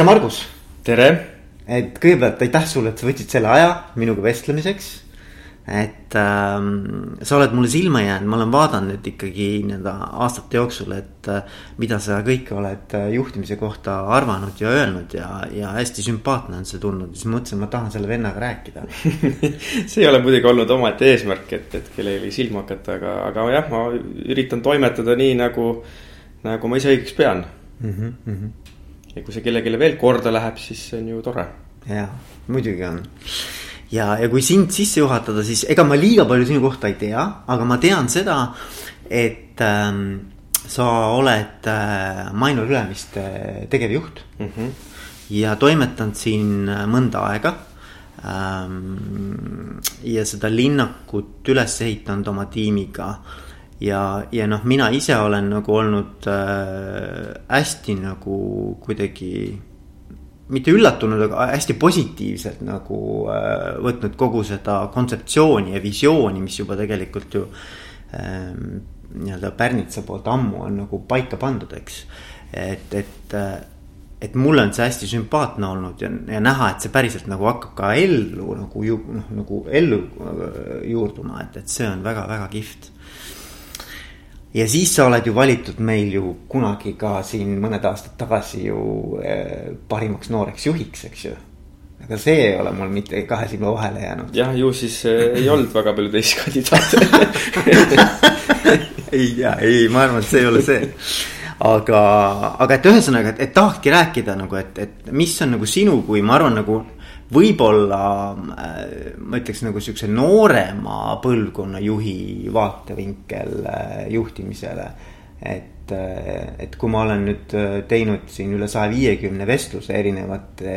tere, Margus. tere. et kõigepealt aitäh sulle, et sa võtsid selle aja minuga vestlemiseks. et ähm, sa oled mulle silma jäänud, ma olen vaadanud ikkagi nii-öelda aastate jooksul, et äh, mida sa kõike oled äh, juhtimise kohta arvanud ja öelnud ja, ja hästi sümpaatne on see tulnud. siis mõtlesin, ma tahan selle vennaga rääkida see ei ole muidugi olnud omaette eesmärk, et, et kellelegi silma hakata, aga, aga jah, ma üritan toimetada nii nagu, nagu ma ise õigeks pean mm. -hmm, mm -hmm ja kui see kellelegi veel korda läheb, siis see on ju tore. ja, muidugi on. ja, ja kui sind sisse juhatada, siis ega ma liiga palju sinu kohta ei tea, aga ma tean seda, et ähm, sa oled äh, Mainor Ülemiste tegevjuht mm. -hmm. ja toimetanud siin mõnda aega ähm,. ja seda linnakut üles ehitanud oma tiimiga ja, ja noh, mina ise olen nagu olnud äh, hästi nagu kuidagi mitte üllatunud, aga hästi positiivselt nagu äh, võtnud kogu seda kontseptsiooni ja visiooni, mis juba tegelikult ju äh, nii-öelda Pärnitsa poolt ammu on nagu paika pandud, eks. et, et, äh, et mulle on see hästi sümpaatne olnud ja, ja näha, et see päriselt nagu hakkab ka ellu nagu ju noh, nagu ellu äh, juurduma, et, et see on väga-väga kihvt ja siis sa oled ju valitud meil ju kunagi ka siin mõned aastad tagasi ju eh, parimaks nooreks juhiks, eks ju. aga see ei ole mul mitte kahe silma vahele jäänud. jah, ju siis eh, ei olnud väga palju teisi kandidaate ei tea, ei, ma arvan, et see ei ole see aga, aga et ühesõnaga, et, et tahakski rääkida nagu, et, et mis on nagu sinu, kui ma arvan, nagu võib-olla äh, ma ütleks nagu siukse noorema põlvkonna juhi vaatevinkel äh, juhtimisele. et, äh, et kui ma olen nüüd teinud siin üle saja viiekümne vestluse erinevate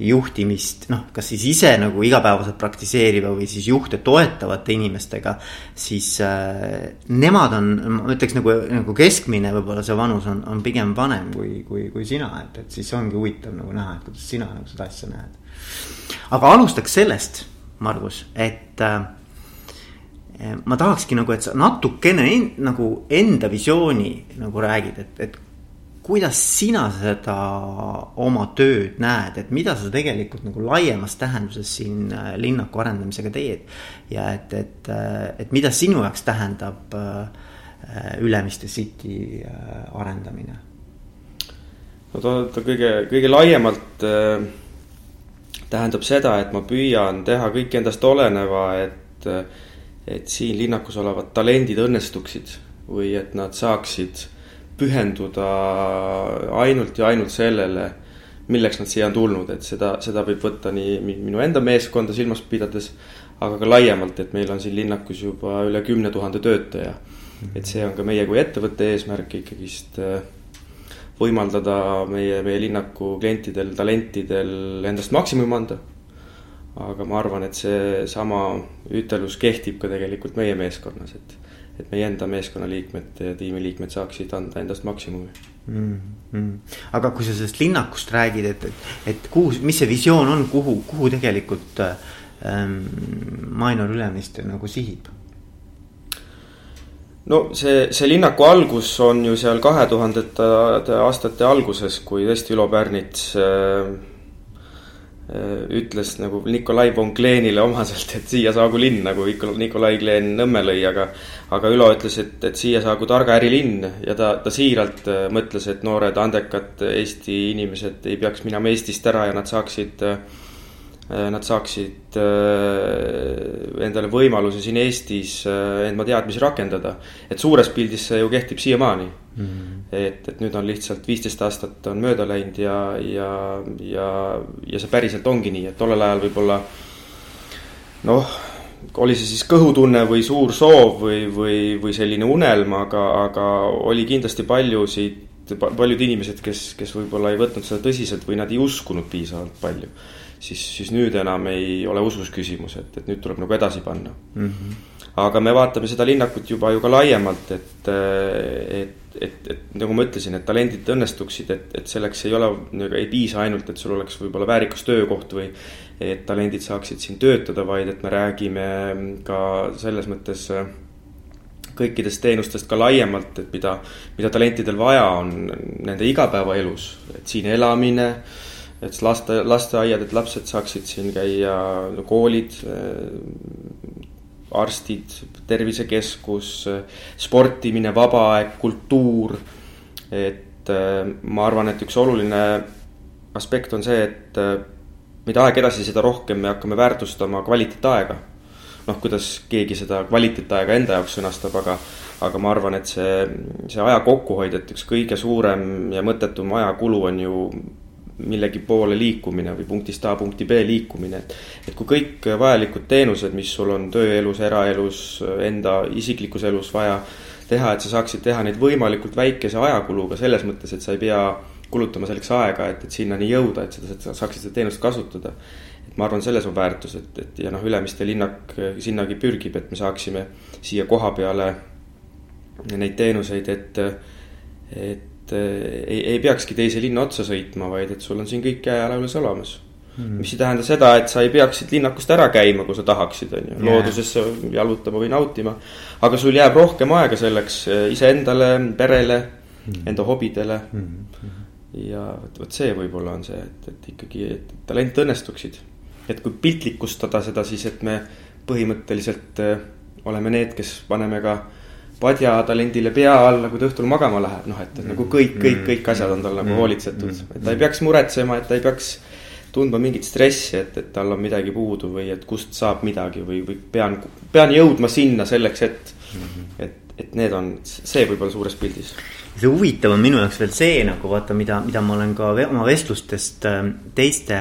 juhtimist, noh, kas siis ise nagu igapäevaselt praktiseeriva või siis juhte toetavate inimestega. siis äh, nemad on, ma ütleks nagu, nagu keskmine võib-olla see vanus on, on pigem vanem kui, kui, kui sina, et, et siis ongi huvitav nagu näha, et kuidas sina nagu seda asja näed aga alustaks sellest, Margus, et äh, ma tahakski nagu, et sa natukene en, nagu enda visiooni nagu räägid, et, et kuidas sina seda oma tööd näed, et mida sa tegelikult nagu laiemas tähenduses siin äh, linnaku arendamisega teed. ja et, et, äh, et mida sinu jaoks tähendab äh, Ülemiste City arendamine? no ta, ta kõige, kõige laiemalt äh tähendab seda, et ma püüan teha kõik endast oleneva, et, et siin linnakus olevad talendid õnnestuksid või et nad saaksid pühenduda ainult ja ainult sellele, milleks nad siia on tulnud, et seda, seda võib võtta nii minu enda meeskonda silmas pidades, aga ka laiemalt, et meil on siin linnakus juba üle kümne tuhande töötaja. et see on ka meie kui ettevõtte eesmärk ikkagist äh, võimaldada meie, meie linnaku klientidel, talentidel endast maksimumi anda. aga ma arvan, et seesama ütelus kehtib ka tegelikult meie meeskonnas, et, et meie enda meeskonnaliikmed ja tiimiliikmed saaksid anda endast maksimumi mm. -hmm. aga kui sa sellest linnakust räägid, et, et, et kuhu, mis see visioon on, kuhu, kuhu tegelikult ähm, Mainor Ülemiste nagu sihib? No see, see linnaku algus on ju seal kahe tuhandete aastate alguses, kui tõesti Ülo Pärnits äh, äh, ütles nagu Nikolai von Klenile omaselt, et siia saagu linn, nagu Nikolai Klen Nõmme lõi, aga. aga Ülo ütles, et, et siia saagu targa ärilinn ja ta, ta siiralt äh, mõtles, et noored andekad Eesti inimesed ei peaks minema Eestist ära ja nad saaksid äh, nad saaksid äh, endale võimaluse siin Eestis äh, enda teadmisi rakendada. et suures pildis see ju kehtib siiamaani mm. -hmm. et, et nüüd on lihtsalt viisteist aastat on mööda läinud ja, ja, ja, ja see päriselt ongi nii, et tollel ajal võib-olla noh, oli see siis kõhutunne või suur soov või, või, või selline unelm, aga, aga oli kindlasti paljusid, paljud inimesed, kes, kes võib-olla ei võtnud seda tõsiselt või nad ei uskunud piisavalt palju siis, siis nüüd enam ei ole usus küsimus, et, et nüüd tuleb nagu edasi panna mm. -hmm. aga me vaatame seda linnakut juba ju ka laiemalt, et, et, et, et nagu ma ütlesin, et talendid õnnestuksid, et, et selleks ei ole, nagu ei piisa ainult, et sul oleks võib-olla väärikas töökoht või et talendid saaksid siin töötada, vaid et me räägime ka selles mõttes kõikidest teenustest ka laiemalt, et mida, mida talentidel vaja on nende igapäevaelus, et siin elamine et laste, lasteaiad, et lapsed saaksid siin käia, koolid, arstid, tervisekeskus, sportimine, vaba aeg, kultuur. et ma arvan, et üks oluline aspekt on see, et mida aeg edasi, seda rohkem me hakkame väärtustama kvaliteetaega. noh, kuidas keegi seda kvaliteetaega enda jaoks sõnastab, aga, aga ma arvan, et see, see aja kokkuhoid, et üks kõige suurem ja mõttetum ajakulu on ju millegi poole liikumine või punktist A punkti B liikumine, et. et kui kõik vajalikud teenused, mis sul on tööelus, eraelus, enda isiklikus elus vaja teha, et sa saaksid teha neid võimalikult väikese ajakuluga selles mõttes, et sa ei pea kulutama selleks aega, et, et sinnani jõuda, et seda, saaksid seda teenust kasutada. et ma arvan, selles on väärtus, et, et ja noh, Ülemiste linnak sinnagi pürgib, et me saaksime siia koha peale neid teenuseid, et, et ei, ei peakski teise linna otsa sõitma, vaid et sul on siin kõik käe jala üles olemas. Mm.. mis ei tähenda seda, et sa ei peaks siit linnakust ära käima, kui sa tahaksid, on ju, loodusesse jalutama või nautima. aga sul jääb rohkem aega selleks iseendale, perele mm., enda hobidele. Mm ja vot, vot see võib-olla on see, et, et ikkagi, et talent õnnestuksid. et kui piltlikustada seda, siis et me põhimõtteliselt äh, oleme need, kes paneme ka padja talendile pea alla, kui ta õhtul magama läheb, noh, et, et nagu kõik, kõik, kõik asjad on tal nagu hoolitsetud, et ta ei peaks muretsema, et ta ei peaks tundma mingit stressi, et, et tal on midagi puudu või et kust saab midagi või, või pean, pean jõudma sinna selleks, et, et, et need on see võib-olla suures pildis. See huvitav on minu jaoks veel see nagu vaata, mida, mida ma olen ka oma vestlustest ähm, teiste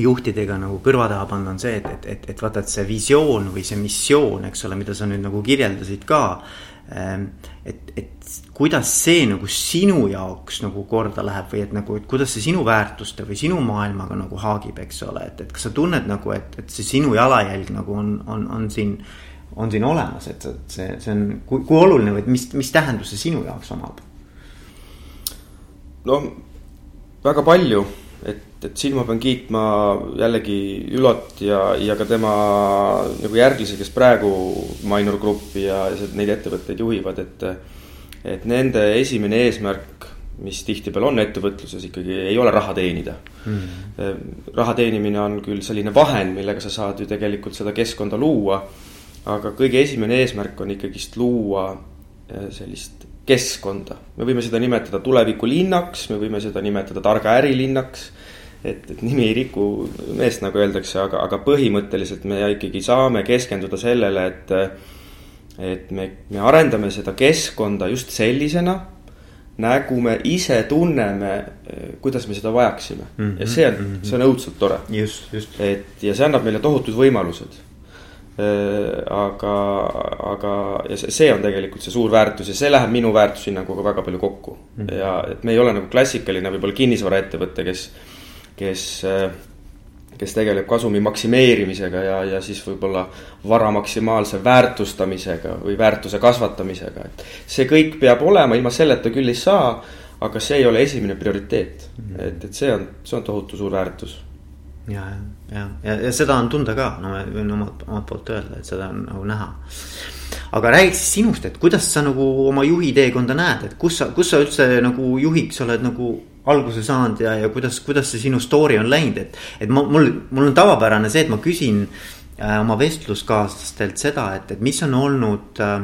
juhtidega nagu kõrva taha pannud, on see, et, et, et, et vaata, et see visioon või see missioon, eks ole, mida sa nüüd nagu kirjeldasid ka. Ähm, et, et kuidas see nagu sinu jaoks nagu korda läheb või et nagu, et kuidas see sinu väärtuste või sinu maailmaga nagu haagib, eks ole, et, et kas sa tunned nagu, et, et see sinu jalajälg nagu on, on, on siin on siin olemas, et see, see on, kui, kui oluline või mis, mis tähendus see sinu jaoks omab? no väga palju, et, et siin ma pean kiitma jällegi Ülot ja, ja ka tema nagu järglasi, kes praegu Minor Grupi ja, ja neid ettevõtteid juhivad, et. et nende esimene eesmärk, mis tihtipeale on ettevõtluses ikkagi, ei ole raha teenida mm.. raha teenimine on küll selline vahend, millega sa saad ju tegelikult seda keskkonda luua aga kõige esimene eesmärk on ikkagist luua äh, sellist keskkonda. me võime seda nimetada tulevikulinnaks, me võime seda nimetada targa ärilinnaks. Et, et nimi ei riku meest, nagu öeldakse, aga, aga põhimõtteliselt me ikkagi saame keskenduda sellele, et. et me, me arendame seda keskkonda just sellisena nagu me ise tunneme, kuidas me seda vajaksime mm. -hmm, ja see on mm, -hmm. see on õudselt tore. just, just. et ja see annab meile tohutud võimalused Äh, aga, aga ja see, see on tegelikult see suur väärtus ja see läheb minu väärtushinnanguga väga palju kokku mm. -hmm. ja et me ei ole nagu klassikaline võib-olla kinnisvaraettevõte, kes, kes, kes tegeleb kasumi maksimeerimisega ja, ja siis võib-olla vara maksimaalse väärtustamisega või väärtuse kasvatamisega, et. see kõik peab olema, ilma selleta küll ei saa, aga see ei ole esimene prioriteet mm, -hmm. et, et see on, see on tohutu suur väärtus ja, ja, ja, ja seda on tunda ka, no ma võin omalt, omalt poolt öelda, et seda on nagu näha. aga räägiks siis sinust, et kuidas sa nagu oma juhi teekonda näed, et kus sa, kus sa üldse nagu juhiks oled nagu alguse saanud ja, ja kuidas, kuidas see sinu story on läinud, et. et ma, mul, mul on tavapärane see, et ma küsin äh, oma vestluskaaslastelt seda, et, et mis on olnud äh,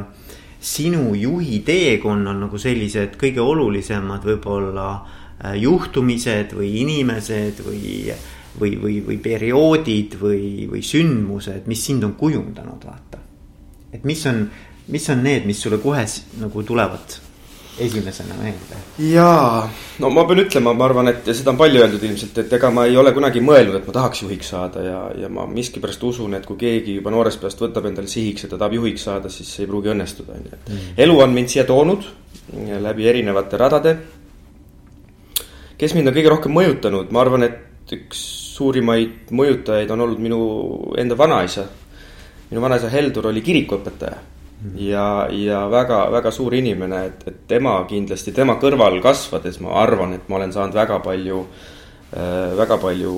sinu juhi teekonnal nagu sellised kõige olulisemad võib-olla äh, juhtumised või inimesed või või, või, või perioodid või, või sündmused, mis sind on kujundanud, vaata. et mis on, mis on need, mis sulle kohe nagu tulevad esimesena meelde? jaa, no ma pean ütlema, ma arvan, et seda on palju öeldud ilmselt, et ega ma ei ole kunagi mõelnud, et ma tahaks juhiks saada ja, ja ma miskipärast usun, et kui keegi juba noorest peast võtab endale sihiks, et ta tahab juhiks saada, siis see ei pruugi õnnestuda, on ju, et mm. elu on mind siia toonud läbi erinevate radade. kes mind on kõige rohkem mõjutanud, ma arvan, et üks suurimaid mõjutajaid on olnud minu enda vanaisa. minu vanaisa Heldur oli kirikuõpetaja. Ja, ja väga-väga suur inimene, et, et tema kindlasti, tema kõrval kasvades ma arvan, et ma olen saanud väga palju äh,, väga palju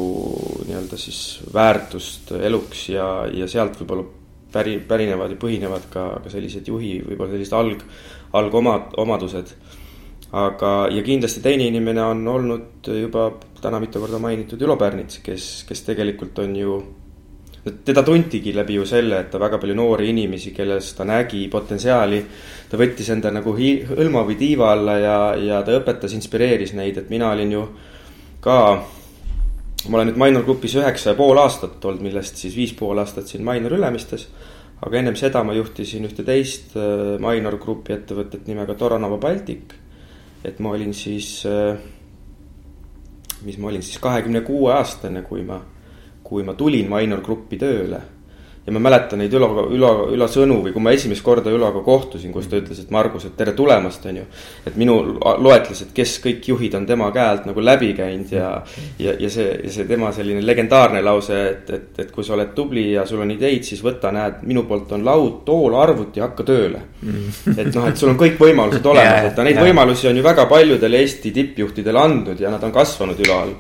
nii-öelda siis väärtust eluks ja, ja sealt võib-olla päri, pärinevad ja põhinevad ka, ka sellised juhi, võib-olla sellised alg, algomad, omadused. Aga, ja kindlasti teine inimene on olnud juba täna mitu korda mainitud Ülo Pärnits, kes, kes tegelikult on ju teda tuntigi läbi ju selle, et ta väga palju noori inimesi, kelles ta nägi potentsiaali. ta võttis enda nagu hõlma või tiiva alla ja, ja ta õpetas, inspireeris neid, et mina olin ju ka. ma olen nüüd Mainor grupis üheksa ja pool aastat olnud, millest siis viis pool aastat siin Mainor Ülemistes. aga ennem seda ma juhtisin ühte teist äh, Mainor grupi ettevõtet nimega Toronova Baltic. et ma olin siis, äh, mis ma olin siis kahekümne kuue aastane, kui ma kui ma tulin Mainor Gruppi tööle. ja ma mäletan neid Ülo, Ülo, Ülo sõnu või kui ma esimest korda Üloga kohtusin, kus ta ütles, et Margus, et tere tulemast, on ju. et minu loetles, et kes kõik juhid on tema käe alt nagu läbi käinud ja, ja, ja see, ja see tema selline legendaarne lause, et, et, et kui sa oled tubli ja sul on ideid, siis võta, näed, minu poolt on laud, tool, arvuti, hakka tööle. et noh, et sul on kõik võimalused olemas, et ta neid võimalusi on ju väga paljudele Eesti tippjuhtidele andnud ja nad on kasvanud Ülo all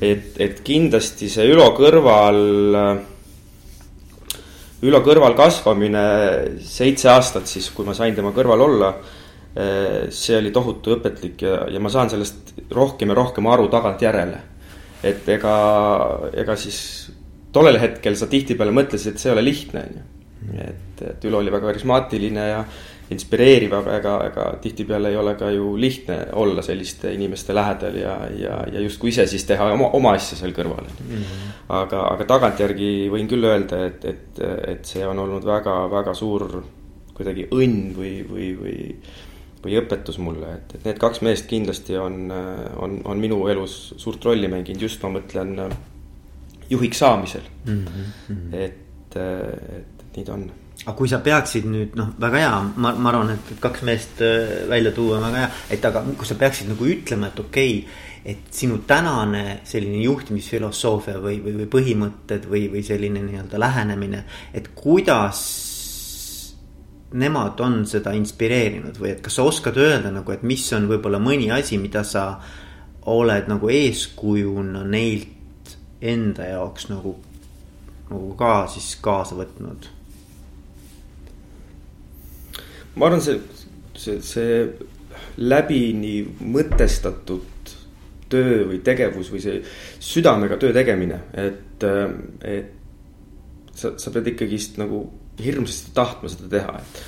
et, et kindlasti see Ülo kõrval, Ülo kõrval kasvamine seitse aastat siis, kui ma sain tema kõrval olla. see oli tohutu õpetlik ja, ja ma saan sellest rohkem ja rohkem aru tagantjärele. et ega, ega siis tollel hetkel sa tihtipeale mõtlesid, et see ei ole lihtne, on ju. et, et Ülo oli väga karismaatiline ja inspireeriv, aga ega, ega tihtipeale ei ole ka ju lihtne olla selliste inimeste lähedal ja, ja, ja justkui ise siis teha oma, oma asja seal kõrval mm. -hmm. aga, aga tagantjärgi võin küll öelda, et, et, et see on olnud väga, väga suur kuidagi õnn või, või, või, või õpetus mulle, et, et need kaks meest kindlasti on, on, on minu elus suurt rolli mänginud, just ma mõtlen juhiks saamisel mm. -hmm. et, et, et nii ta on aga kui sa peaksid nüüd noh, väga hea, ma, ma arvan, et kaks meest äh, välja tuua on väga hea, et aga kui sa peaksid nagu ütlema, et okei okay,. et sinu tänane selline juhtimisfilosoofia või, või, või põhimõtted või, või selline nii-öelda lähenemine, et kuidas nemad on seda inspireerinud või et kas sa oskad öelda nagu, et mis on võib-olla mõni asi, mida sa oled nagu eeskujuna neilt enda jaoks nagu, nagu ka siis kaasa võtnud ma arvan, see, see, see läbini mõtestatud töö või tegevus või see südamega töö tegemine, et, et sa, sa pead ikkagist nagu hirmsasti tahtma seda teha, et.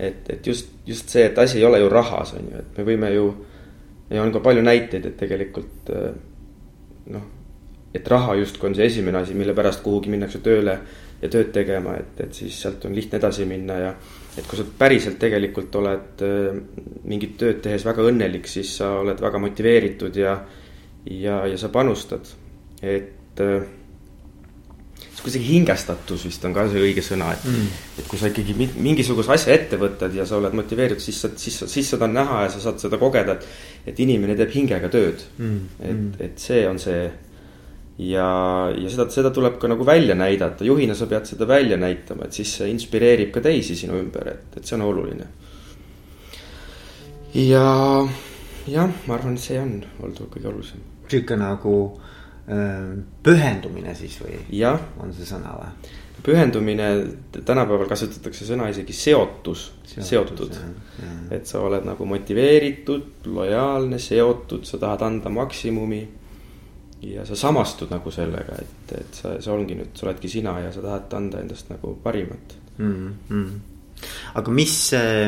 et, et just, just see, et asi ei ole ju rahas, on ju, et me võime ju. ja on ka palju näiteid, et tegelikult noh, et raha justkui on see esimene asi, mille pärast kuhugi minnakse tööle ja tööd tegema, et, et siis sealt on lihtne edasi minna ja et kui sa päriselt tegelikult oled äh, mingit tööd tehes väga õnnelik, siis sa oled väga motiveeritud ja, ja, ja sa panustad, et äh, kuidagi hingestatus vist on ka see õige sõna, et mm., et kui sa ikkagi mingisuguse asja ette võtad ja sa oled motiveeritud, siis sa, siis, siis seda on näha ja sa saad seda kogeda, et. et inimene teeb hingega tööd mm., et, mm. et see on see ja, ja seda, seda tuleb ka nagu välja näidata, juhina sa pead seda välja näitama, et siis see inspireerib ka teisi sinu ümber, et, et see on oluline. ja jah, ma arvan, et see on olnud kõige olulisem. sihuke nagu äh, pühendumine siis või? on see sõna või? pühendumine, tänapäeval kasutatakse sõna isegi seotus, seotud. et sa oled nagu motiveeritud, lojaalne, seotud, sa tahad anda maksimumi ja sa samastud nagu sellega, et, et sa, see ongi nüüd, sa oledki sina ja sa tahad anda endast nagu parimat mm. -hmm. aga mis,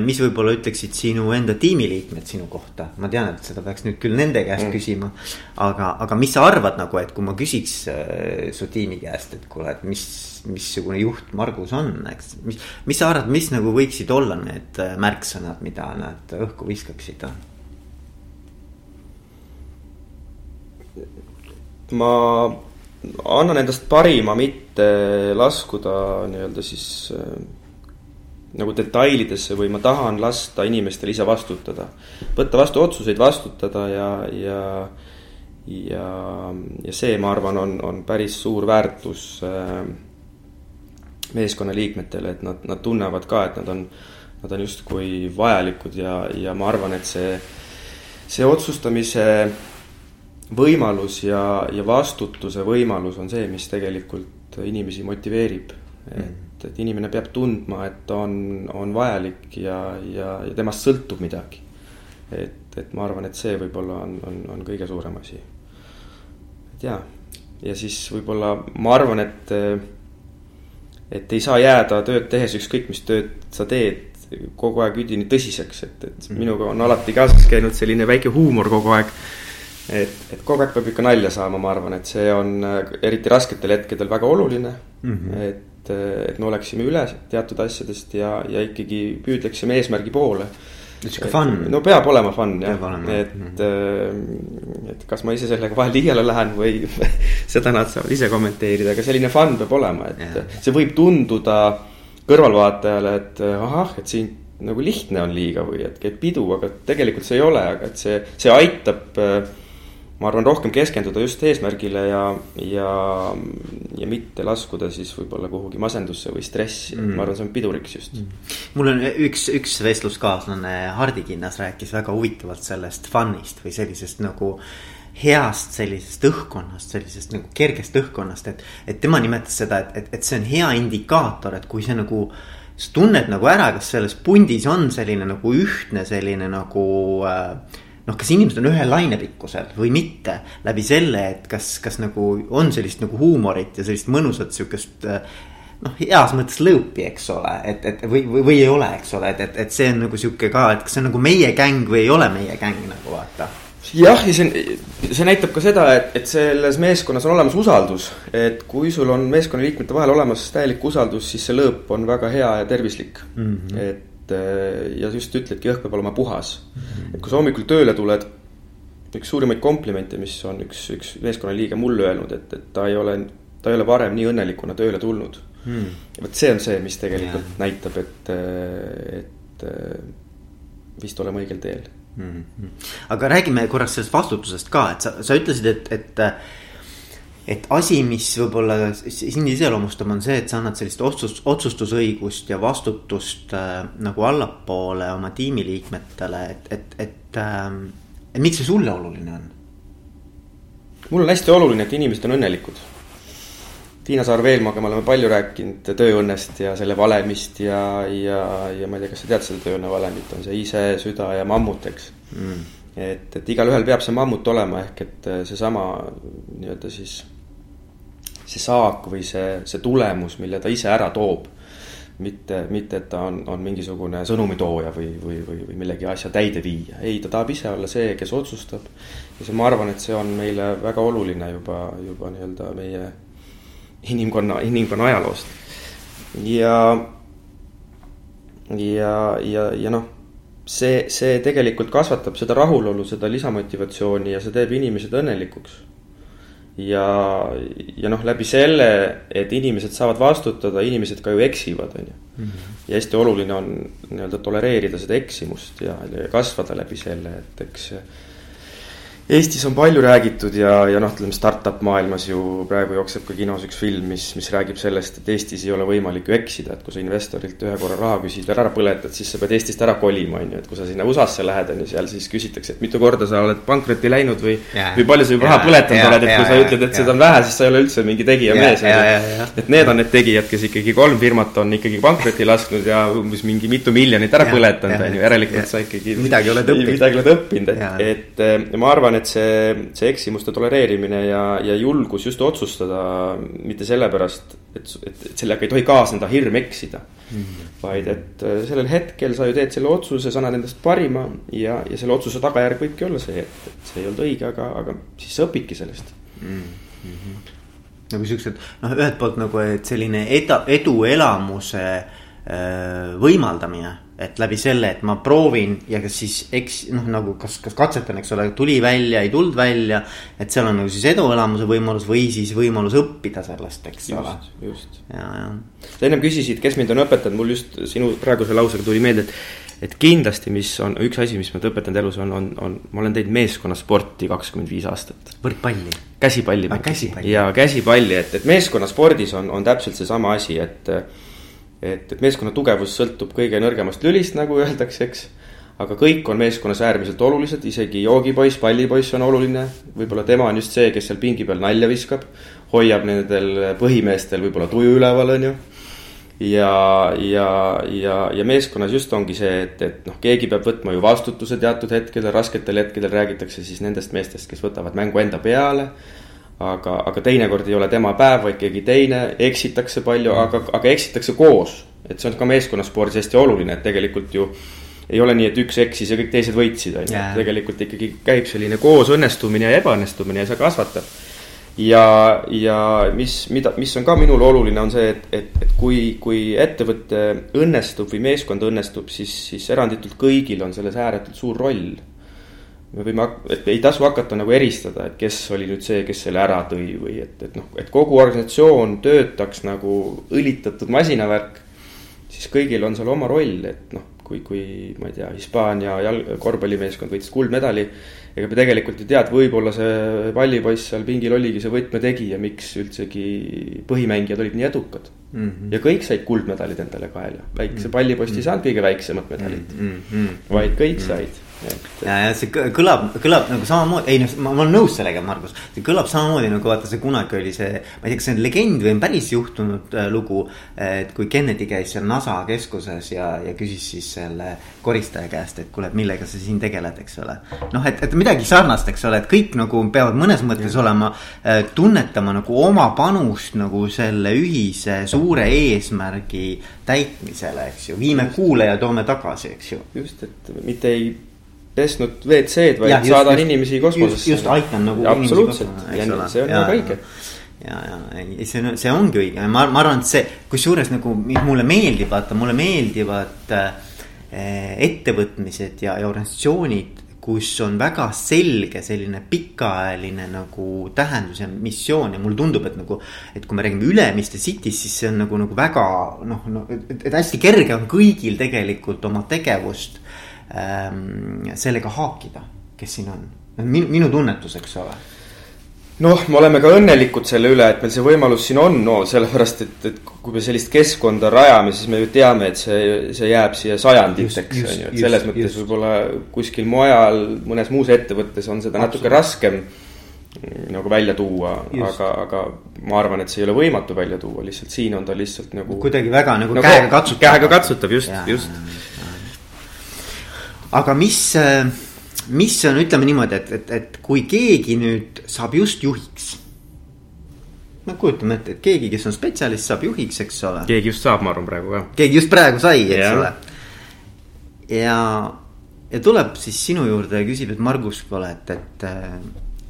mis võib-olla ütleksid sinu enda tiimiliikmed sinu kohta, ma tean, et seda peaks nüüd küll nende käest mm. küsima. aga, aga mis sa arvad nagu, et kui ma küsiks äh, su tiimi käest, et kuule, et mis, missugune juht Margus on, eks. mis, mis sa arvad, mis nagu võiksid olla need äh, märksõnad, mida nad õhku viskaksid? Ma annan endast parima, mitte laskuda nii-öelda siis äh, nagu detailidesse või ma tahan lasta inimestel ise vastutada. võtta vastu otsuseid, vastutada ja, ja, ja, ja see, ma arvan, on, on päris suur väärtus äh, meeskonnaliikmetele, et nad, nad tunnevad ka, et nad on, nad on justkui vajalikud ja, ja ma arvan, et see, see otsustamise võimalus ja, ja vastutuse võimalus on see, mis tegelikult inimesi motiveerib. et, et inimene peab tundma, et on, on vajalik ja, ja, ja temast sõltub midagi. et, et ma arvan, et see võib-olla on, on, on kõige suurem asi. et jaa, ja siis võib-olla ma arvan, et, et ei saa jääda tööd tehes, ükskõik mis tööd sa teed, kogu aeg üdini tõsiseks, et, et mm. minuga on alati kaasas käinud selline väike huumor kogu aeg. Et, et kogu aeg peab ikka nalja saama, ma arvan, et see on eriti rasketel hetkedel väga oluline mm. -hmm. et et me oleksime üle teatud asjadest ja, ja ikkagi püüdleksime eesmärgi poole sihuke fun. no peab olema fun jah, et mm, -hmm. et kas ma ise sellega vahel liiale lähen või seda nad saavad ise kommenteerida, aga selline fun peab olema, et ja. see võib tunduda kõrvalvaatajale, et ahah, et siin nagu lihtne on liiga või et käib pidu, aga tegelikult see ei ole, aga et see, see aitab äh, ma arvan, rohkem keskenduda just eesmärgile ja, ja, ja mitte laskuda siis võib-olla kuhugi masendusse või stressi. Mm., ma arvan, see on piduriks just. Mm.. mul on üks, üks vestluskaaslane Hardi Kinnas rääkis väga huvitavalt sellest fun'ist või sellisest nagu heast sellisest õhkkonnast, sellisest nagu kergest õhkkonnast, et, et tema nimetas seda, et, et, et see on hea indikaator, et kui see nagu sa tunned nagu ära, kas selles pundis on selline nagu ühtne selline nagu äh, noh, kas inimesed on ühel lainepikkusel või mitte. läbi selle, et kas, kas nagu on sellist nagu huumorit ja sellist mõnusat sihukest noh, heas mõttes lõõpi, eks ole, et, et või, või, või ei ole, eks ole, et, et, et see on nagu sihuke ka, et kas see on nagu meie gäng või ei ole meie gäng nagu vaata jah, ja see, see näitab ka seda, et, et selles meeskonnas on olemas usaldus. et kui sul on meeskonnaliikmete vahel olemas täielik usaldus, siis see lõõp on väga hea ja tervislik mm. -hmm. et et ja just ütledki, õhk peab olema puhas. et kui sa hommikul tööle tuled, üks suurimaid komplimente, mis on üks, üks meeskonnaliige mulle öelnud, et, et ta ei ole, ta ei ole varem nii õnnelikuna tööle tulnud hmm.. vot see on see, mis tegelikult ja. näitab, et, et vist oleme õigel teel mm. -hmm. aga räägime korraks sellest vastutusest ka, et sa, sa ütlesid, et, et et asi, mis võib-olla sind iseloomustab, on see, et sa annad sellist otsus, otsustusõigust ja vastutust äh, nagu allapoole oma tiimiliikmetele, et, et, et äh,. et miks see sulle oluline on? mul on hästi oluline, et inimesed on õnnelikud. Tiina Saar-Veelmaga me oleme palju rääkinud tööõnnest ja selle valemist ja, ja, ja ma ei tea, kas sa tead seda tööõnne valemit, on see ise, süda ja mammut, eks mm et, et igalühel peab see mammut olema, ehk et seesama nii-öelda siis see saak või see, see tulemus, mille ta ise ära toob. mitte, mitte, et ta on, on mingisugune sõnumitooja või, või, või, või millegi asja täideviija, ei, ta tahab ise olla see, kes otsustab. ja see, ma arvan, et see on meile väga oluline juba, juba nii-öelda meie inimkonna, inimkonna ajaloost. ja, ja, ja, ja noh see, see tegelikult kasvatab seda rahulolu, seda lisamotivatsiooni ja see teeb inimesed õnnelikuks ja, ja noh, läbi selle, et inimesed saavad vastutada, inimesed ka ju eksivad, on ju. Mhm. ja hästi oluline on nii-öelda tolereerida seda eksimust ja, ja kasvada läbi selle, et eks Eestis on palju räägitud ja, ja noh, ütleme startup maailmas ju praegu jookseb ka kinos üks film, mis, mis räägib sellest, et Eestis ei ole võimalik ju eksida, et kui sa investorilt ühe korra raha küsid ära põletad, siis sa pead Eestist ära kolima, on ju, et kui sa sinna USA-sse lähed, on ju, seal siis küsitakse, et mitu korda sa oled pankrotti läinud või yeah., või palju sa juba yeah, raha põletanud yeah, oled, et kui sa ütled, et seda on vähe, siis sa ei ole üldse mingi tegija mees. Yeah, yeah. et need on need tegijad, kes ikkagi kolm firmat on ikkagi pankrotti lasknud ja umbes mingi mitu miljonit ära põletanud, on ju, järelikult sa ikkagi midagi oled õppinud, et, et ma arvan, et see, see eksimuste tolereerimine ja, ja julgus just otsustada, mitte sellepärast, et, et, et sellega ei tohi kaasneda hirm eksida mm. -hmm. vaid et äh, sellel hetkel sa ju teed selle otsuse, sa annad endast parima ja, ja selle otsuse tagajärg võibki olla see, et, et see ei olnud õige, aga, aga siis sa õpidki sellest mm. -hmm. nagu siuksed, noh, ühelt poolt nagu, et selline eda, eduelamuse äh, võimaldamine et läbi selle, et ma proovin ja kas siis eks noh, nagu kas, kas katsetan, eks ole, tuli välja, ei tulnud välja. et seal on nagu siis eduelamuse võimalus või siis võimalus õppida sellest, eks just, ole. just, ja, ja. sa ennem küsisid, kes mind on õpetanud, mul just sinu praeguse lausega tuli meelde, et. et kindlasti, mis on üks asi, mis mind õpetanud elus on, on, on, ma olen teinud meeskonnasporti kakskümmend viis aastat. võrkpalli. käsipalli. käsipalli. ja käsipalli, et, et meeskonnaspordis on, on täpselt seesama asi, et et, et meeskonna tugevus sõltub kõige nõrgemast lülist, nagu öeldakse, eks. aga kõik on meeskonnas äärmiselt olulised, isegi joogipoiss, pallipoiss on oluline. võib-olla tema on just see, kes seal pingi peal nalja viskab. hoiab nendel põhimeestel võib-olla tuju üleval, on ju. ja, ja, ja, ja meeskonnas just ongi see, et, et noh, keegi peab võtma ju vastutuse teatud hetkedel, rasketel hetkedel räägitakse siis nendest meestest, kes võtavad mängu enda peale. Aga, aga teinekord ei ole tema päev, vaid keegi teine, eksitakse palju, aga, aga eksitakse koos. et see on ka meeskonnaspordis hästi oluline, et tegelikult ju ei ole nii, et üks eksis ja kõik teised võitsid, on ju, tegelikult ikkagi käib selline koos õnnestumine ja ebaõnnestumine ja see kasvatab ja, ja mis, mida, mis on ka minule oluline, on see, et, et, et kui, kui ettevõte õnnestub või meeskond õnnestub, siis, siis eranditult kõigil on selles ääretult suur roll. Me võime, et ei tasu hakata nagu eristada, et kes oli nüüd see, kes selle ära tõi või et, et noh, et kogu organisatsioon töötaks nagu õlitatud masinavärk. siis kõigil on seal oma roll, et noh, kui, kui ma ei tea, Hispaania jalg-, korvpallimeeskond võitis kuldmedali ega me tegelikult ei tea, et võib-olla see pallipoiss seal pingil oligi see võtmetegija, miks üldsegi põhimängijad olid nii edukad mm. -hmm. ja kõik said kuldmedalid endale kaela, väikse mhm. pallipost ei saanud kõige väiksemat medalit mm, -hmm. vaid kõik mm said ja, ja see kõlab, kõlab nagu samamoodi, ei noh, ma olen nõus sellega, Margus. see kõlab samamoodi nagu vaata, see kunagi oli see, ma ei tea, kas see on legend või on päris juhtunud äh, lugu. et kui Kennedy käis seal NASA keskuses ja, ja küsis siis selle koristaja käest, et kuule, et millega sa siin tegeled, eks ole. noh, et, et midagi sarnast, eks ole, et kõik nagu peavad mõnes mõttes ja. olema äh,, tunnetama nagu oma panust nagu selle ühise suure eesmärgi täitmisele, eks ju. viime kuule ja toome tagasi, eks ju. just, et mitte ei pesnud WC-d, vaid ja, just, saadan just, inimesi kosmosesse. just aitan nagu. absoluutselt, see on väga õige ja, ja ei, see on, see ongi õige, ma, ma arvan, et see, kusjuures nagu mulle meeldib, vaata, mulle meeldivad äh, ettevõtmised ja, ja organisatsioonid, kus on väga selge selline pikaajaline nagu tähendus ja missioon ja mulle tundub, et nagu. et kui me räägime Ülemiste City'st, siis see on nagu, nagu väga noh, no et, et hästi kerge on kõigil tegelikult oma tegevust sellega haakida, kes siin on. minu, minu tunnetus, eks ole noh, me oleme ka õnnelikud selle üle, et meil see võimalus siin on, no sellepärast, et, et kui me sellist keskkonda rajame, siis me ju teame, et see, see jääb siia sajanditeks, on ju, et selles just, mõttes võib-olla kuskil mujal, mõnes muus ettevõttes on seda natuke raskem nagu välja tuua, aga, aga ma arvan, et see ei ole võimatu välja tuua, lihtsalt siin on ta lihtsalt nagu. kuidagi väga nagu, nagu käega katsutav. käega katsutav, just, just aga mis, äh, mis on, ütleme niimoodi, et, et, et kui keegi nüüd saab just juhiks. no kujutame ette, et keegi, kes on spetsialist, saab juhiks, eks ole. keegi just saab, ma arvan praegu ka. keegi just praegu sai, eks yeah. ole. ja, ja tuleb siis sinu juurde ja küsib, et Margus, kuule, et, et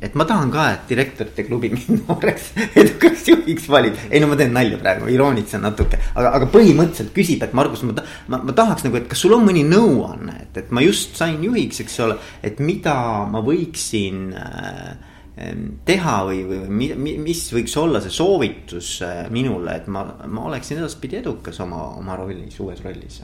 et ma tahan ka, et direktorite klubi mind nooreks edukaks juhiks valib. ei no ma teen nalja praegu, iroonitsen natuke, aga, aga põhimõtteliselt küsib, et Margus, ma, ma, ma tahaks nagu, et kas sul on mõni nõuanne, et, et ma just sain juhiks, eks ole, et mida ma võiksin äh, teha või, või mis võiks olla see soovitus äh, minule, et ma, ma oleksin edaspidi edukas oma, oma rollis, uues rollis?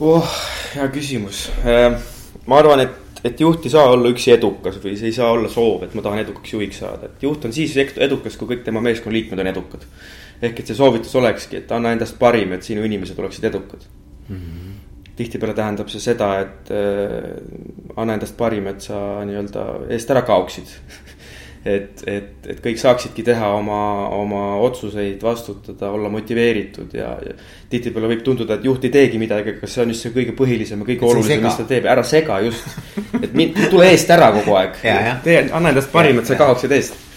oh, hea küsimus, äh, ma arvan, et et juht ei saa olla üksi edukas või see ei saa olla soov, et ma tahan edukaks juhiks saada, et juht on siis edukas, kui kõik tema meeskonnaliikmed on edukad. ehk et see soovitus olekski, et anna endast parim, et sinu inimesed oleksid edukad mm. -hmm. tihtipeale tähendab see seda, et äh, anna endast parim, et sa nii-öelda eest ära kaoksid et, et, et kõik saaksidki teha oma, oma otsuseid, vastutada, olla motiveeritud ja, ja. tihtipeale võib tunduda, et juht ei teegi midagi, aga see on just see kõige põhilisem ja kõige olulisem, mis ta teeb, ära sega just. et mind, tule eest ära kogu aeg, tee, anna endast parim, et sa kaoksid eest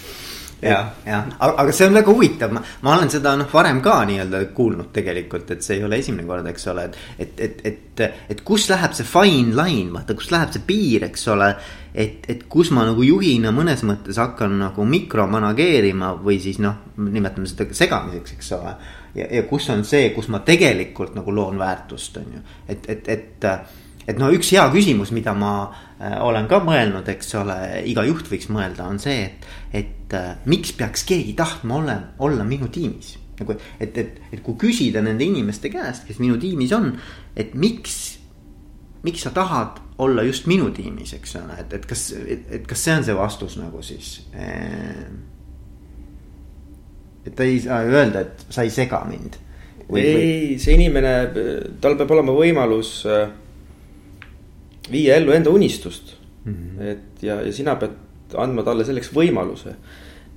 ja, ja, aga see on väga huvitav, ma, ma olen seda noh, varem ka nii-öelda kuulnud tegelikult, et see ei ole esimene kord, eks ole, et. et, et, et, et kus läheb see fine line, vaata, kus läheb see piir, eks ole. et, et kus ma nagu juhina mõnes mõttes hakkan nagu mikromanageerima või siis noh, nimetame seda segamiseks, eks ole. ja, ja kus on see, kus ma tegelikult nagu loon väärtust, on ju, et, et, et et no üks hea küsimus, mida ma äh, olen ka mõelnud, eks ole, iga juht võiks mõelda, on see, et, et äh, miks peaks keegi tahtma olla, olla minu tiimis. nagu, et, et, et kui küsida nende inimeste käest, kes minu tiimis on, et miks, miks sa tahad olla just minu tiimis, eks ole, et, et kas, et, kas see on see vastus nagu siis äh,. et ta ei saa öelda, et sa ei sega mind. ei, see inimene, tal peab olema võimalus äh viia ellu enda unistust mm. -hmm. et ja, ja sina pead andma talle selleks võimaluse.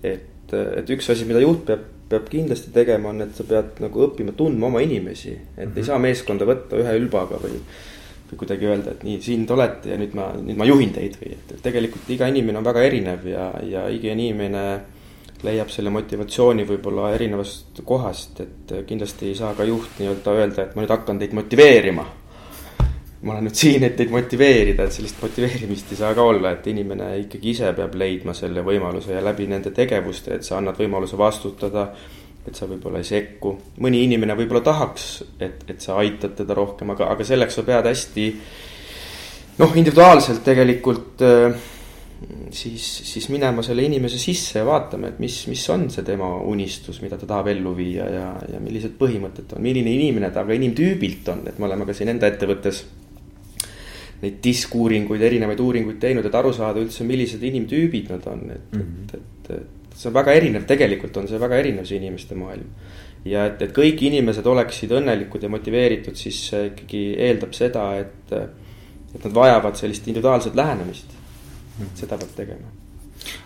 et, et üks asi, mida juht peab peab kindlasti tegema, on, et sa pead nagu õppima tundma oma inimesi. et mm -hmm. ei mhm. saa meeskonda võtta ühe ülbaga või, või kuidagi öelda, et nii, siin te olete ja nüüd ma, nüüd ma juhin teid või et, et tegelikult iga inimene on väga erinev ja, ja iga inimene leiab selle motivatsiooni võib-olla erinevast kohast, et kindlasti ei saa ka juht nii-öelda öelda, et ma nüüd hakkan teid motiveerima ma olen nüüd siin, et teid motiveerida, et sellist motiveerimist ei saa ka olla, et inimene ikkagi ise peab leidma selle võimaluse ja läbi nende tegevuste, et sa annad võimaluse vastutada. et sa võib-olla ei sekku, mõni inimene võib-olla tahaks, et, et sa aitad teda rohkem, aga, aga selleks sa pead hästi. noh, individuaalselt tegelikult äh, siis, siis minema selle inimese sisse ja vaatama, et mis, mis on see tema unistus, mida ta tahab ellu viia ja, ja millised põhimõtted on, milline inimene ta ka inimtüübilt on, et me oleme ka siin enda ettevõttes neid diskuuringuid, erinevaid uuringuid teinud, et aru saada üldse, millised inimtüübid nad on, et mm, -hmm. et, et, et see on väga erinev, tegelikult on see väga erinev, see inimeste maailm. ja et, et kõik inimesed oleksid õnnelikud ja motiveeritud, siis see ikkagi eeldab seda, et, et nad vajavad sellist individuaalset lähenemist mm. -hmm. seda peab tegema.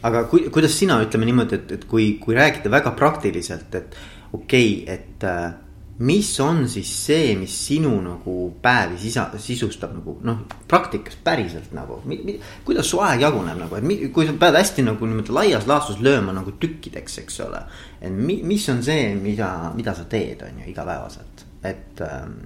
aga kui, kuidas sina, ütleme niimoodi, et, et kui, kui rääkida väga praktiliselt, et okei okay,, et äh, mis on siis see, mis sinu nagu päevi sisa, sisustab nagu noh, praktikas päriselt nagu. kuidas su aeg jaguneb nagu, et mi, kui sa pead hästi nagu niimoodi laias laastus lööma nagu tükkideks, eks ole. et mi, mis on see, mida, mida sa teed, on ju igapäevaselt, et ähm,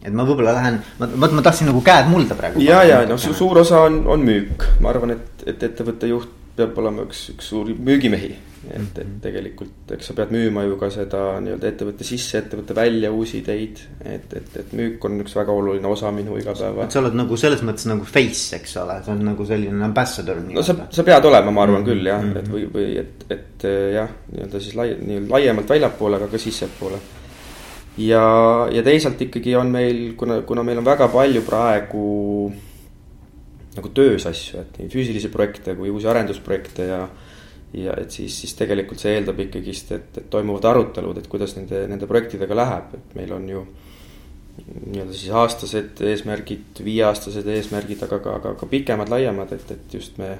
et ma võib-olla lähen, ma, ma, ma tahtsin nagu käed mulda praegu. ja, ja noh, suur osa on, on müük, ma arvan, et, et ettevõtte juht peab olema üks, üks suuri müügimehi et, et tegelikult eks sa pead müüma ju ka seda nii-öelda ettevõtte sisse, ettevõtte välja uusi ideid. et, et, et müük on üks väga oluline osa minu igapäeva. et sa oled nagu selles mõttes nagu face, eks ole, sa oled nagu selline ambassador. no sa, sa pead olema, ma arvan mm -hmm. küll jah et või, või et, et jah, nii-öelda siis lai-, nii-öelda laiemalt väljapoole, aga ka sissepoole. ja, ja teisalt ikkagi on meil, kuna, kuna meil on väga palju praegu nagu töös asju, et nii füüsilisi projekte kui uusi arendusprojekte ja ja et siis, siis tegelikult see eeldab ikkagist, et, et toimuvad arutelud, et kuidas nende, nende projektidega läheb, et meil on ju nii-öelda siis aastased eesmärgid, viieaastased eesmärgid, aga ka, aga ka pikemad, laiemad, et, et just me.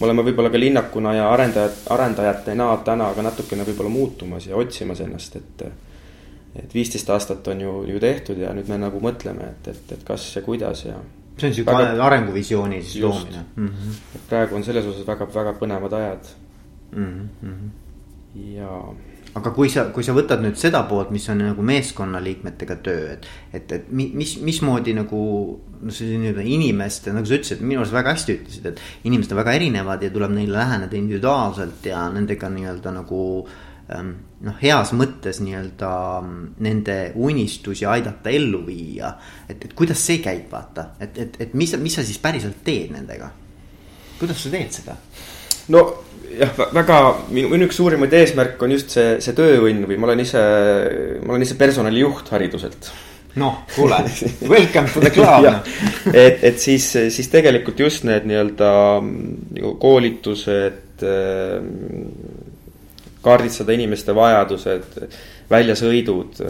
me oleme võib-olla ka linnakuna ja arendajad, arendajatena täna ka natukene võib-olla muutumas ja otsimas ennast, et. et viisteist aastat on ju, ju tehtud ja nüüd me nagu mõtleme, et, et, et kas ja kuidas ja. see on sihuke arenguvisiooni siis loomine mm. -hmm. praegu on selles osas väga, väga põnevad ajad mm. -hmm. ja. aga kui sa, kui sa võtad nüüd seda poolt, mis on nagu meeskonnaliikmetega töö, et, et, et mis, mismoodi nagu. no see nii-öelda inimeste, nagu sa ütlesid, minu arust väga hästi ütlesid, et inimesed on väga erinevad ja tuleb neile läheneda individuaalselt ja nendega nii-öelda nagu ähm, noh, heas mõttes nii-öelda nende unistusi aidata ellu viia. et, et kuidas see käib, vaata, et, et, et mis, mis sa siis päriselt teed nendega? kuidas sa teed seda? No jah, väga minu, minu üks suurimaid eesmärk on just see, see tööõnn või ma olen ise, ma olen ise personalijuht hariduselt. Noh, kuule, welcome to the club. Et, et siis, siis tegelikult just need nii-öelda nagu koolitused, kaardistada inimeste vajadused, väljasõidud,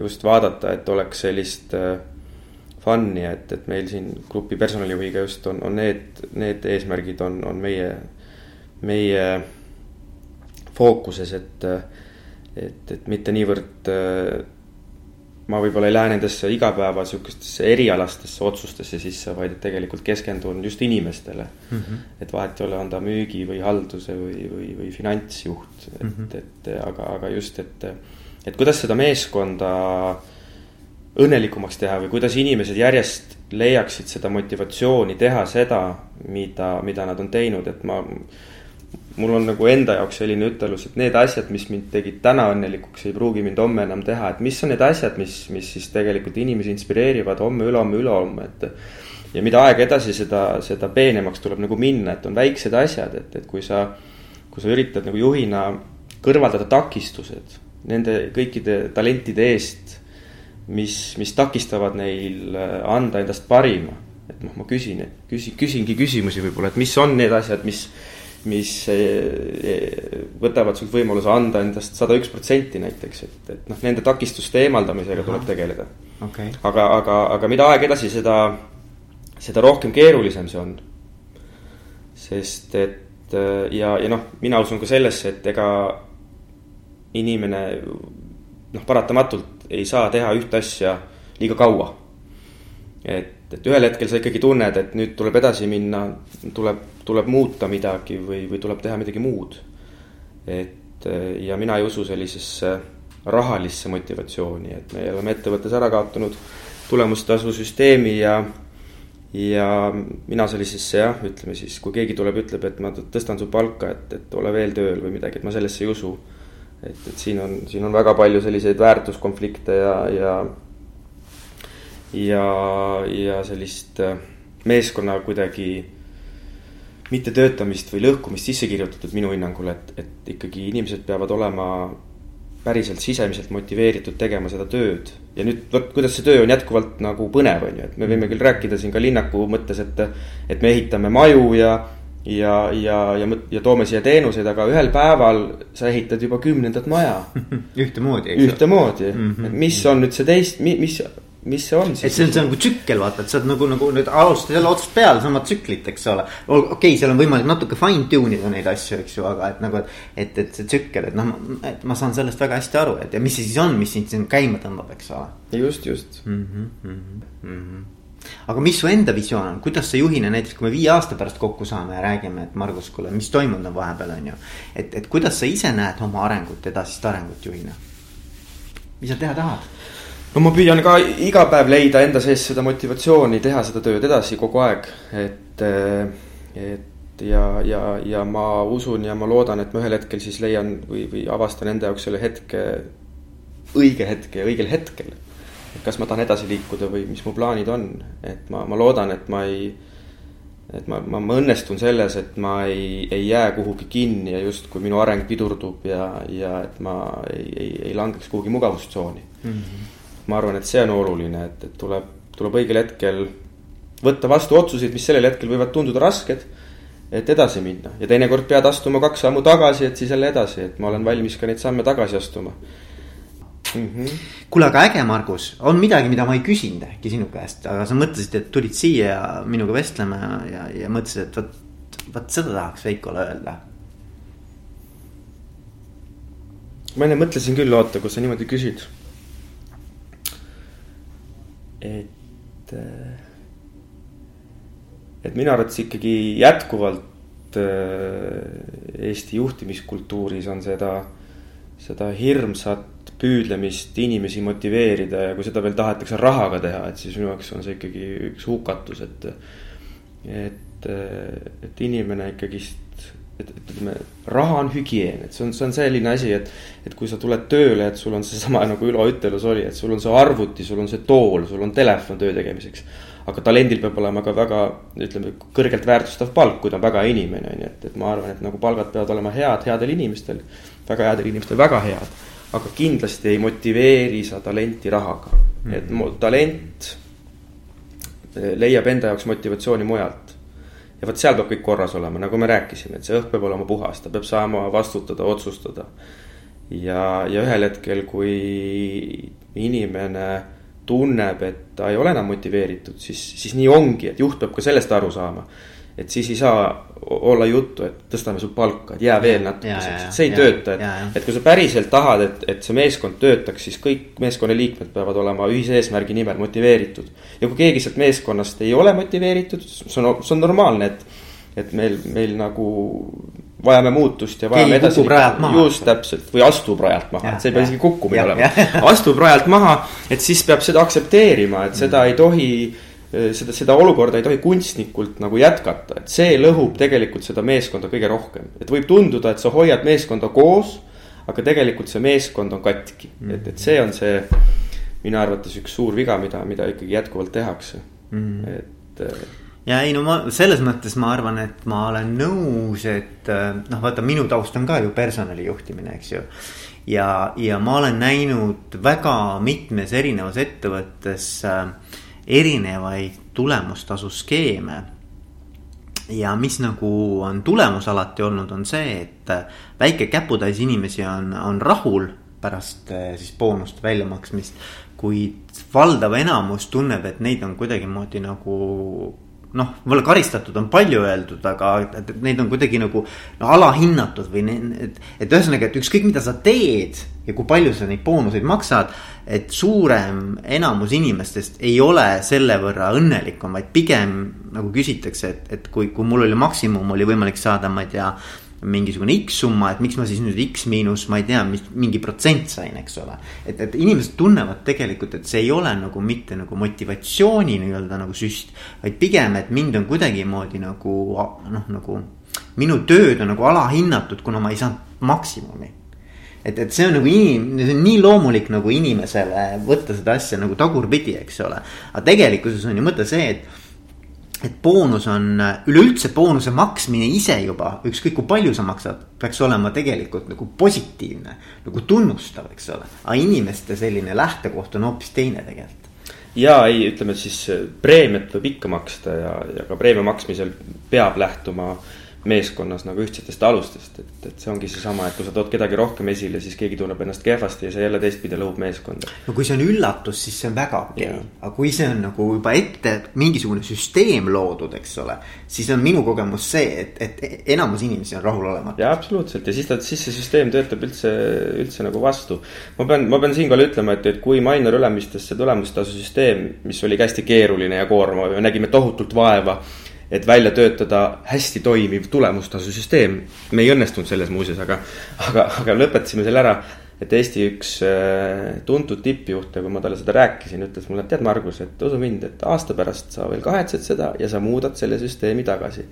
just vaadata, et oleks sellist fun'i, et, et meil siin grupi personalijuhiga just on, on need, need eesmärgid on, on meie meie fookuses, et, et, et mitte niivõrd ma võib-olla ei lähe nendesse igapäeva sihukestesse erialastesse otsustesse sisse, vaid et tegelikult keskendun just inimestele mm. -hmm. et vahet ei ole, on ta müügi või halduse või, või, või finantsjuht, et mm, -hmm. et aga, aga just, et, et kuidas seda meeskonda õnnelikumaks teha või kuidas inimesed järjest leiaksid seda motivatsiooni teha seda, mida, mida nad on teinud, et ma mul on nagu enda jaoks selline ütelus, et need asjad, mis mind tegid täna õnnelikuks, ei pruugi mind homme enam teha, et mis on need asjad, mis, mis siis tegelikult inimesi inspireerivad homme, ülehomme, ülehomme, et. ja mida aeg edasi, seda, seda peenemaks tuleb nagu minna, et on väiksed asjad, et, et kui sa, kui sa üritad nagu juhina kõrvaldada takistused nende kõikide talentide eest, mis, mis takistavad neil äh, anda endast parima. et noh, ma küsin, küsin, küsingi küsimusi võib-olla, et mis on need asjad, mis mis eh, võtavad sult võimaluse anda endast sada üks protsenti näiteks, et, et noh, nende takistuste eemaldamisega tuleb tegeleda okay.. aga, aga, aga mida aeg edasi, seda, seda rohkem keerulisem see on. sest et ja, ja noh, mina usun ka sellesse, et ega inimene noh, paratamatult ei saa teha ühte asja liiga kaua. et, et ühel hetkel sa ikkagi tunned, et nüüd tuleb edasi minna, tuleb, tuleb muuta midagi või, või tuleb teha midagi muud. et ja mina ei usu sellisesse rahalisse motivatsiooni, et me oleme ettevõttes ära kaotanud tulemustasu süsteemi ja ja mina sellisesse jah, ütleme siis, kui keegi tuleb, ütleb, et ma tõstan su palka, et, et ole veel tööl või midagi, et ma sellesse ei usu. et, et siin on, siin on väga palju selliseid väärtuskonflikte ja, ja ja, ja sellist meeskonna kuidagi mittetöötamist või lõhkumist sisse kirjutatud minu hinnangul, et, et ikkagi inimesed peavad olema päriselt sisemiselt motiveeritud tegema seda tööd. ja nüüd vot, kuidas see töö on jätkuvalt nagu põnev, on ju, et me võime küll rääkida siin ka linnaku mõttes, et, et me ehitame maju ja ja, ja, ja, ja toome siia teenuseid, aga ühel päeval sa ehitad juba kümnendat maja. ühtemoodi, eks ju. ühtemoodi mm, -hmm. mis on nüüd see teist, mis, mis see on siis? et see on, see on nagu tsükkel, vaata, et sa oled nagu, nagu nüüd alustad jälle otsast peale sama tsüklit, eks ole. okei okay,, seal on võimalik natuke fine tune ida neid asju, eks ju, aga et nagu, et, et see tsükkel, et noh, et ma saan sellest väga hästi aru, et ja mis see siis on, mis sind siin käima tõmbab, eks ole. just, just mm. -hmm, mm -hmm. aga mis su enda visioon on, kuidas sa juhina näiteks, kui me viie aasta pärast kokku saame ja räägime, et Margus, kuule, mis toimunud on vahepeal, on ju. et, et kuidas sa ise näed oma arengut, edasist arengut juhina? mis sa teha tahad? No ma püüan ka iga päev leida enda sees seda motivatsiooni teha seda tööd edasi kogu aeg, et, et ja, ja, ja ma usun ja ma loodan, et ma ühel hetkel siis leian või, või avastan enda jaoks selle hetke, õige hetke ja õigel hetkel. et kas ma tahan edasi liikuda või mis mu plaanid on, et ma, ma loodan, et ma ei et ma, ma, ma õnnestun selles, et ma ei, ei jää kuhugi kinni ja justkui minu areng pidurdub ja, ja et ma ei, ei, ei langeks kuhugi mugavustsooni mm. -hmm ma arvan, et see on oluline, et, et tuleb, tuleb õigel hetkel võtta vastu otsuseid, mis sellel hetkel võivad tunduda rasked. et edasi minna ja teinekord pead astuma kaks sammu tagasi, et siis jälle edasi, et ma olen valmis ka neid samme tagasi astuma mm -hmm.. kuule, aga äge, Margus, on midagi, mida ma ei küsinud äkki sinu käest, aga sa mõtlesid, et tulid siia minuga vestlema ja, ja, mõtlesid, et vot, vot seda tahaks Veikole öelda. ma enne mõtlesin küll, oota, kui sa niimoodi küsid et, äh, et minu arvates ikkagi jätkuvalt äh, Eesti juhtimiskultuuris on seda, seda hirmsat püüdlemist inimesi motiveerida ja kui seda veel tahetakse rahaga teha, et siis minu jaoks on see ikkagi üks hukatus, et. et, et inimene ikkagist et, et ütleme, raha on hügieen, et see on, see on selline asi, et. et kui sa tuled tööle, et sul on seesama nagu Ülo ütelus oli, et sul on see arvuti, sul on see tool, sul on telefon töö tegemiseks. aga talendil peab olema ka väga, ütleme, kõrgelt väärtustav palk, kui ta on väga inimene, on ju, et, et ma arvan, et nagu palgad peavad olema head, headel inimestel. väga headel inimestel, väga head. aga kindlasti ei motiveeri sa talenti rahaga mm, -hmm. et talent leiab enda jaoks motivatsiooni mujalt ja vot seal peab kõik korras olema, nagu me rääkisime, et see õhk peab olema puhas, ta peab saama vastutada, otsustada. ja, ja ühel hetkel, kui inimene tunneb, et ta ei ole enam motiveeritud, siis, siis nii ongi, et juht peab ka sellest aru saama et siis ei saa olla juttu, et tõstame sul palka, et jää veel natukeseks, et see ei ja, tööta, et. et kui sa päriselt tahad, et, et see meeskond töötaks, siis kõik meeskonnaliikmed peavad olema ühise eesmärgi nimel motiveeritud. ja kui keegi sealt meeskonnast ei ole motiveeritud, see on, see on normaalne, et, et meil, meil nagu vajame muutust ja vajame keegi edasi. just täpselt. Või astub rajalt maha, et see ei pea isegi kukkumine olema, astub rajalt maha, et siis peab seda aktsepteerima, et seda ei tohi seda, seda olukorda ei tohi kunstnikult nagu jätkata, et see lõhub tegelikult seda meeskonda kõige rohkem. et võib tunduda, et sa hoiad meeskonda koos, aga tegelikult see meeskond on katki -hmm. et, et see on see minu arvates üks suur viga, mida, mida ikkagi jätkuvalt tehakse mm, et äh, ja ei no ma selles mõttes ma arvan, et ma olen nõus, et äh, noh, vaata minu taust on ka ju personalijuhtimine, eks ju. ja, ja ma olen näinud väga mitmes erinevas ettevõttes äh, erinevaid tulemustasuskeeme. ja mis nagu on tulemus alati olnud, on see, et väike käputäis inimesi on, on rahul pärast eh, siis boonuste väljamaksmist. kuid valdav enamus tunneb, et neid on kuidagimoodi nagu noh, võib-olla karistatud on palju öeldud, aga et, et neid on kuidagi nagu no, alahinnatud või et, et ühesõnaga, et ükskõik, mida sa teed ja kui palju sa neid boonuseid maksad. et suurem enamus inimestest ei ole selle võrra õnnelikum, vaid pigem nagu küsitakse, et, et kui, kui mul oli maksimum, oli võimalik saada, ma ei tea mingisugune X summa, et miks ma siis nüüd X miinus, ma ei tea, mis mingi protsent sain, eks ole. et, et inimesed tunnevad tegelikult, et see ei ole nagu mitte nagu motivatsiooni nii-öelda nagu süst. vaid pigem, et mind on kuidagimoodi nagu noh, nagu minu tööd on nagu alahinnatud, kuna ma ei saanud maksimumi et, et see on nagu inim-, see on nii loomulik nagu inimesele võtta seda asja nagu tagurpidi, eks ole. aga tegelikkuses on ju mõte see, et et boonus on, üleüldse boonuse maksmine ise juba, ükskõik kui palju sa maksad, peaks olema tegelikult nagu positiivne, nagu tunnustav, eks ole. aga inimeste selline lähtekoht on hoopis teine tegelikult ja ei, ütleme siis preemiat võib ikka maksta ja, ja ka preemia maksmisel peab lähtuma äh, meeskonnas nagu ühtsetest alustest, et, et see ongi seesama, et kui sa tood kedagi rohkem esile, siis keegi tunneb ennast kehvasti ja see jälle teistpidi lõhub meeskonda. no kui see on üllatus, siis see on väga okei okay., aga kui see on nagu juba ette mingisugune süsteem loodud, eks ole. siis on minu kogemus see, et, et enamus inimesi on rahulolematud. jaa, absoluutselt ja siis ta, siis see süsteem töötab üldse, üldse nagu vastu. ma pean, ma pean siinkohal ütlema, et, et kui Mainor Ülemistesse tulemustasu süsteem, mis oli ka hästi keeruline ja koormav ja nägime tohutult vaeva et välja töötada hästi toimiv tulemustasusüsteem. me ei õnnestunud selles muuseas, aga, aga, aga lõpetasime selle ära. et Eesti üks äh, tuntud tippjuhte, kui ma talle seda rääkisin, ütles mulle, tead, Margus, et usu mind, et aasta pärast sa veel kahetsed seda ja sa muudad selle süsteemi tagasi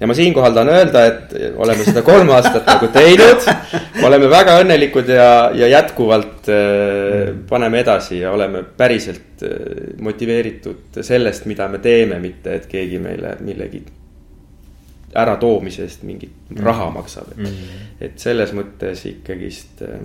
ja ma siinkohal tahan öelda, et oleme seda kolm aastat nagu teinud. oleme väga õnnelikud ja, ja jätkuvalt äh, paneme edasi ja oleme päriselt äh, motiveeritud sellest, mida me teeme, mitte et keegi meile millegi äratoomise eest mingit mm. raha maksab mm.. et selles mõttes ikkagist äh,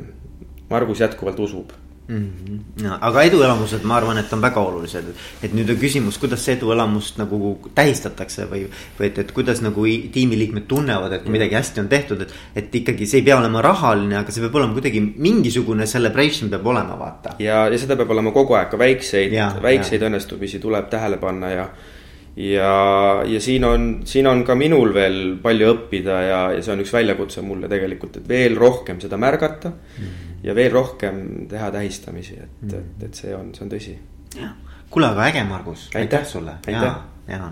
Margus jätkuvalt usub mm. -hmm. No, aga eduelamused, ma arvan, et on väga olulised, et nüüd on küsimus, kuidas see eduelamust nagu tähistatakse või. või et, et kuidas nagu tiimiliikmed tunnevad, et midagi hästi on tehtud, et, et ikkagi see ei pea olema rahaline, aga see peab olema kuidagi mingisugune celebration peab olema, vaata. ja, ja seda peab olema kogu aeg, ka väikseid, väikseid ja. õnnestumisi tuleb tähele panna ja ja, ja siin on, siin on ka minul veel palju õppida ja, ja see on üks väljakutse mulle tegelikult, et veel rohkem seda märgata mm. -hmm ja veel rohkem teha tähistamisi, et mm., et, et see on, see on tõsi. kuule, aga äge, Margus, aitäh. Sulle. Ja, ja